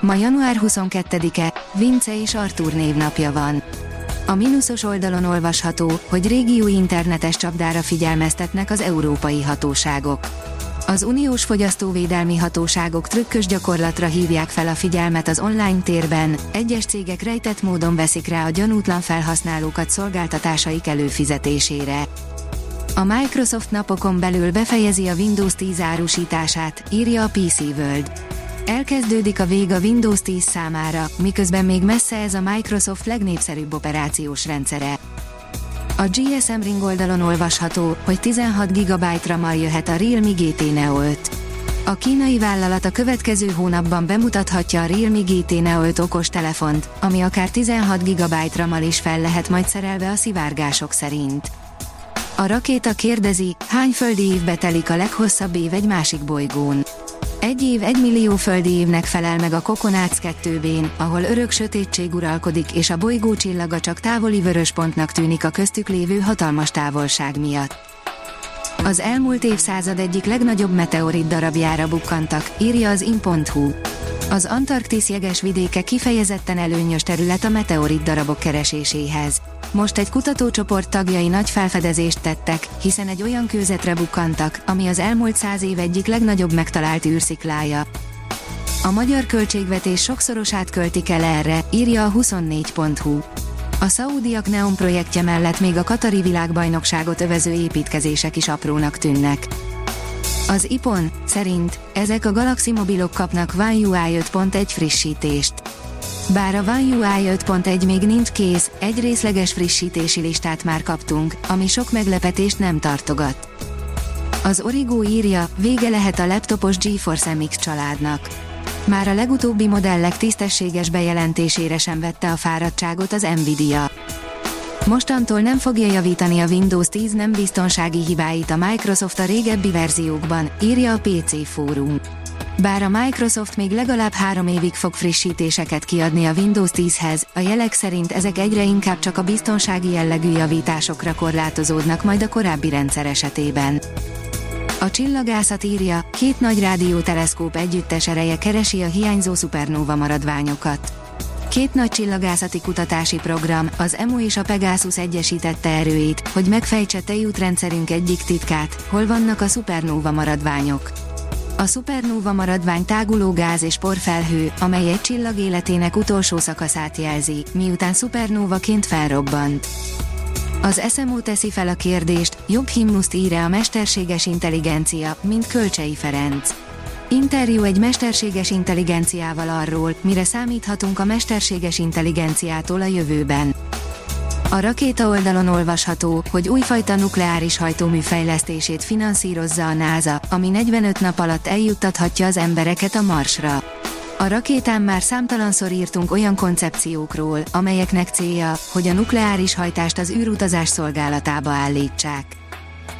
Ma január 22-e, Vince és Artur névnapja van. A mínuszos oldalon olvasható, hogy régió internetes csapdára figyelmeztetnek az európai hatóságok. Az uniós fogyasztóvédelmi hatóságok trükkös gyakorlatra hívják fel a figyelmet az online térben, egyes cégek rejtett módon veszik rá a gyanútlan felhasználókat szolgáltatásaik előfizetésére. A Microsoft napokon belül befejezi a Windows 10 árusítását, írja a PC World. Elkezdődik a vég a Windows 10 számára, miközben még messze ez a Microsoft legnépszerűbb operációs rendszere. A GSM Ring oldalon olvasható, hogy 16 GB RAM-mal jöhet a Realme GT Neo 5. A kínai vállalat a következő hónapban bemutathatja a Realme GT Neo 5 okos telefont, ami akár 16 GB RAM-mal is fel lehet majd szerelve a szivárgások szerint. A rakéta kérdezi, hány földi évbe telik a leghosszabb év egy másik bolygón. Egy év egy millió földi évnek felel meg a Kokonác 2 ahol örök sötétség uralkodik és a bolygó csillaga csak távoli vöröspontnak tűnik a köztük lévő hatalmas távolság miatt. Az elmúlt évszázad egyik legnagyobb meteorit darabjára bukkantak, írja az in.hu. Az Antarktisz jeges vidéke kifejezetten előnyös terület a meteorit darabok kereséséhez. Most egy kutatócsoport tagjai nagy felfedezést tettek, hiszen egy olyan kőzetre bukkantak, ami az elmúlt száz év egyik legnagyobb megtalált űrsziklája. A magyar költségvetés sokszorosát költik el erre, írja a 24.hu. A szaúdiak Neon projektje mellett még a Katari világbajnokságot övező építkezések is aprónak tűnnek. Az IPON szerint ezek a Galaxy mobilok kapnak One UI 5.1 frissítést. Bár a One UI 5.1 még nincs kész, egy részleges frissítési listát már kaptunk, ami sok meglepetést nem tartogat. Az Origo írja, vége lehet a laptopos GeForce MX családnak. Már a legutóbbi modellek tisztességes bejelentésére sem vette a fáradtságot az Nvidia. Mostantól nem fogja javítani a Windows 10 nem biztonsági hibáit a Microsoft a régebbi verziókban, írja a PC fórum. Bár a Microsoft még legalább három évig fog frissítéseket kiadni a Windows 10-hez, a jelek szerint ezek egyre inkább csak a biztonsági jellegű javításokra korlátozódnak majd a korábbi rendszer esetében. A csillagászat írja, két nagy rádióteleszkóp együttes ereje keresi a hiányzó szupernóva maradványokat. Két nagy csillagászati kutatási program, az EMU és a Pegasus egyesítette erőit, hogy megfejtse tejútrendszerünk egyik titkát, hol vannak a szupernóva maradványok. A szupernóva maradvány táguló gáz és porfelhő, amely egy csillag életének utolsó szakaszát jelzi, miután szupernóvaként felrobbant. Az SMO teszi fel a kérdést, jobb himnuszt ír-e a mesterséges intelligencia, mint Kölcsei Ferenc. Interjú egy mesterséges intelligenciával arról, mire számíthatunk a mesterséges intelligenciától a jövőben. A rakéta oldalon olvasható, hogy újfajta nukleáris hajtómű fejlesztését finanszírozza a NASA, ami 45 nap alatt eljuttathatja az embereket a Marsra. A rakétán már számtalanszor írtunk olyan koncepciókról, amelyeknek célja, hogy a nukleáris hajtást az űrutazás szolgálatába állítsák.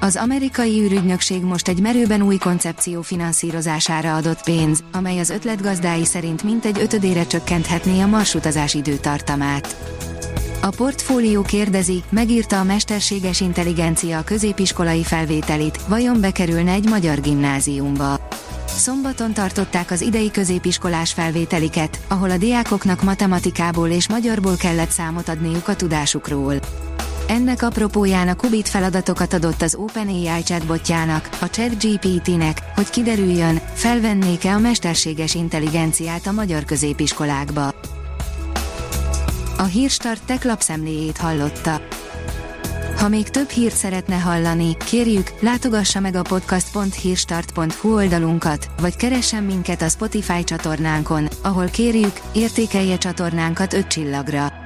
Az amerikai űrügynökség most egy merőben új koncepció finanszírozására adott pénz, amely az ötletgazdái szerint mintegy ötödére csökkenthetné a marsutazás időtartamát. A portfólió kérdezi, megírta a mesterséges intelligencia a középiskolai felvételit, vajon bekerülne egy magyar gimnáziumba. Szombaton tartották az idei középiskolás felvételiket, ahol a diákoknak matematikából és magyarból kellett számot adniuk a tudásukról. Ennek apropóján a Kubit feladatokat adott az OpenAI chatbotjának, a ChatGPT-nek, hogy kiderüljön, felvennék-e a mesterséges intelligenciát a magyar középiskolákba. A Hírstart tech lapszemléjét hallotta. Ha még több hírt szeretne hallani, kérjük, látogassa meg a podcast.hírstart.hu oldalunkat, vagy keressen minket a Spotify csatornánkon, ahol kérjük, értékelje csatornánkat 5 csillagra.